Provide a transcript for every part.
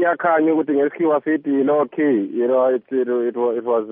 iyakhanya ukuthi ngesikhiwa sithi low key you know it, it, it, was- it was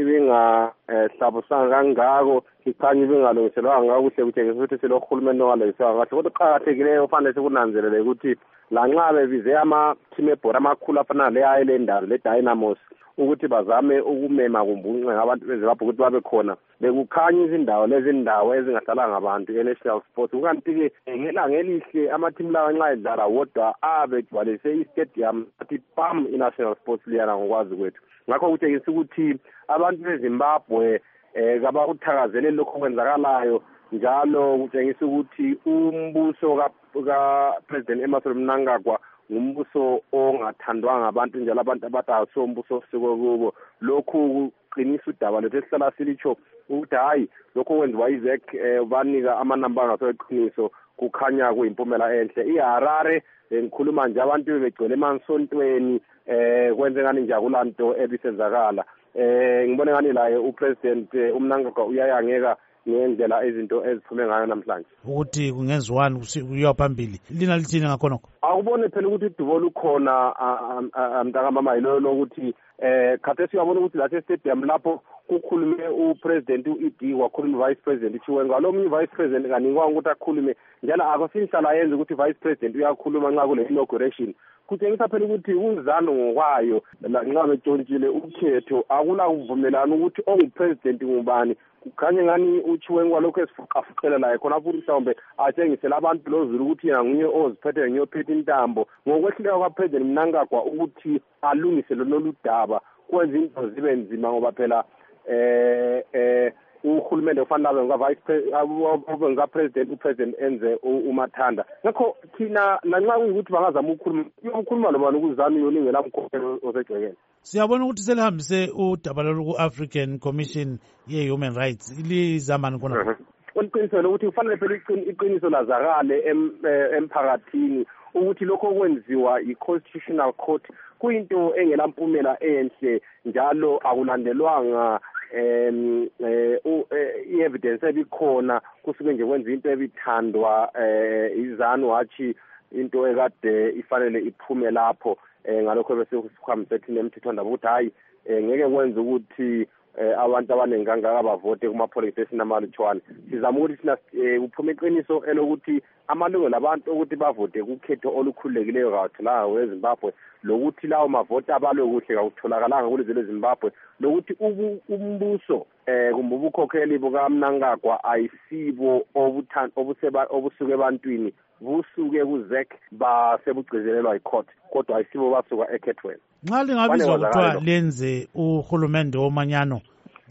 ibingahlabusanga kangako ikhanya ibingalungiselwanga kakuhle kutshengisa ukuthi silohulumeni ongalungiswanga kahle. Kodwa kuqakathekileyo fanele sikunanzelele ukuthi lanxa bebize ama-team ebhora amakhulu afana le-islanders le-dynamos ukuthi bazame ukumema kumbunce abantu bezimbabwe ukuthi babe khona. Bekukhanya izindawo lezi ndawo ezingahlalanga abantu e-national sports. Kukanti-ke ngelanga elihle amathimu lawa nxa edlala wodwa abegcwalise istadium athi pam i-national sports liyana ngokwazi kwethu. Ngakho kutshengisa ukuthi abantu bezimbabwe um kabakuthakazeleli lokhu okwenzakalayo njalo kutshengisa ukuthi umbuso ka- kapresident emerson mnangagwa ngumbuso ongathandwanga abantu njalo abantu abathi asiwo umbuso osikwe kubo. Lokhu kuqinisa udaba lethu esihlala silitsho ukuthi hhayi lokhu okwenziwa izek um banika amanamba angaseqiniso kukhanya kuyimpumela enhle. Iharare eh, ngikhuluma nje abantu bebegcwele emasontweni eh kwenze ngani njakulaa nto ebisenzakala. Eh ngibone ngani laye upresident eh, umnangagwa uyayangeka ngendlela izinto eziphume ngayo namhlanje. Ukuthi kungenziwani kusi- kuyiwa phambili? Lina lithini ngakhonokho akubone phela ukuthi udubo lukhona mntakamama yilo lokuthi eh khathesi uyabona ukuthi la stadium lapho kukhulume upresident u-ed wakhuluma vice president chiwenga lo munye vice president kanikwanga ukuthi akhulume njalo akasihlala yenza ukuthi vice president uyakhuluma nxa kule inauguration kutshengisa phela ukuthi uzano ngokwayo lanxa betshontshile ukhetho akula kuvumelana ukuthi ongupresident ngubani. Kukhanye ngani uchiwenga lokhu esifuqafuqela laye khona futhi mhlawumbe atshengisele abantu lozulu ukuthi yena nguye oziphethe ngiyophethe intambo. Ngokwehluleka kwapresident mnangagwa ukuthi alungise lolu daba kwenza into zibe nzima ngoba phela eh eh uhulumende kufanele abe ngika-vice pre- abe ngika-president upresident enze u- umathanda. Ngakho thina lanxa kuyukuthi bangazama ukukhuluma uyokhuluma lobani ukuzami yolingela mkhokhelo osegcekeni? Siyabona ukuthi selihambise udaba lolu ku-african commission ye-human rights. Lizamani khonokho uliqiniselo lokuthi kufanele phela iqin- iqiniso lazakale eh, emphakathini ukuthi lokho okwenziwa i-constitutional court kuyinto engelampumela enhle njalo akulandelwanga um i-evidence ebikhona kusuke nje kwenza into ebithandwa eh izanu hatshi into ekade ifanele iphume lapho eh ngalokho bese kuhambise thina emthethwandaba ukuthi hayi eh ngeke kwenze ukuthi abantu abaningi kangaka bavote kuma-polling station amalutshwane sizama ukuthi thina eh uphume iqiniso elokuthi amalungelo abantu ukuthi bavote kukhetho olukhululekileyo kawatholanga kwezimbabwe. Lokuthi lawo mavoti abalwe kuhle kawutholakalanga kulizwe lezimbabwe. Lokuthi ubu- umbuso eh kumbe ubukhokheli bukamnangagwa ayisibo obuthan- obuseba- obusuke ebantwini busuke kuzek basebugcizelelwa yicourt kodwa ayisibo basuka ekhethweni. Nxa lingabizwa Kwani kuthiwa kwazakala lenze uhulumende womanyano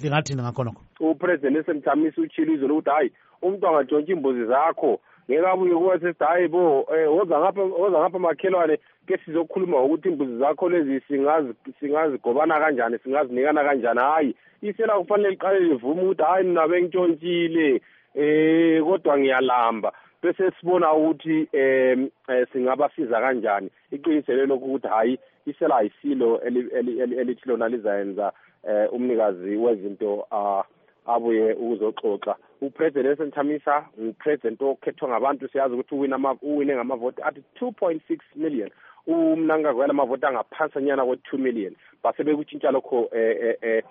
lingathini ngakhonokho upresident esemthamisa utshilo izolo ukuthi hayi umuntu angatshontsha imbuzi zakho. Ngeke abuye kuwe sesithi hayi bo um woza ngapha makhelwane ke sizokhuluma ngokuthi imbuzi zakho lezi singazi singazigobana kanjani singazinikana kanjani. Hhayi isela kufanele liqale livume ukuthi hhayi mina bentshontshile eh kodwa ngiyalamba. Bese sibona ukuthi eh, singabasiza kanjani? Iqiniselo lokhu ukuthi hayi isela eli- elithi lona lizayenza eh umnikazi wezinto abuye ukuzoxoxa. Upresident esenthamisa ngupresident okhethwa ngabantu siyazi ukuthi uwine ngamavoti athi 2.6 million. Umnangagwela amavoti angaphansanyana kwe-2 million. Base bekutshintsha lokho eh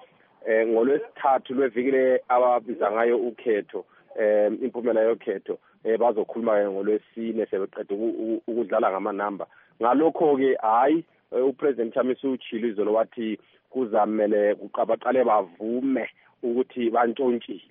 ngolwesithathu lwevikile ababiza ngayo ukhetho. Eh impumela yokhetho eh bazokhuluma ke ngolwesine sebeqeda uku- uku- ukudlala ngamanamba. Ngalokho ke hayi eh, upresident Chamisa uchilo izolo wathi kuzamele kuqabaqale bavume ukuthi bantshontshile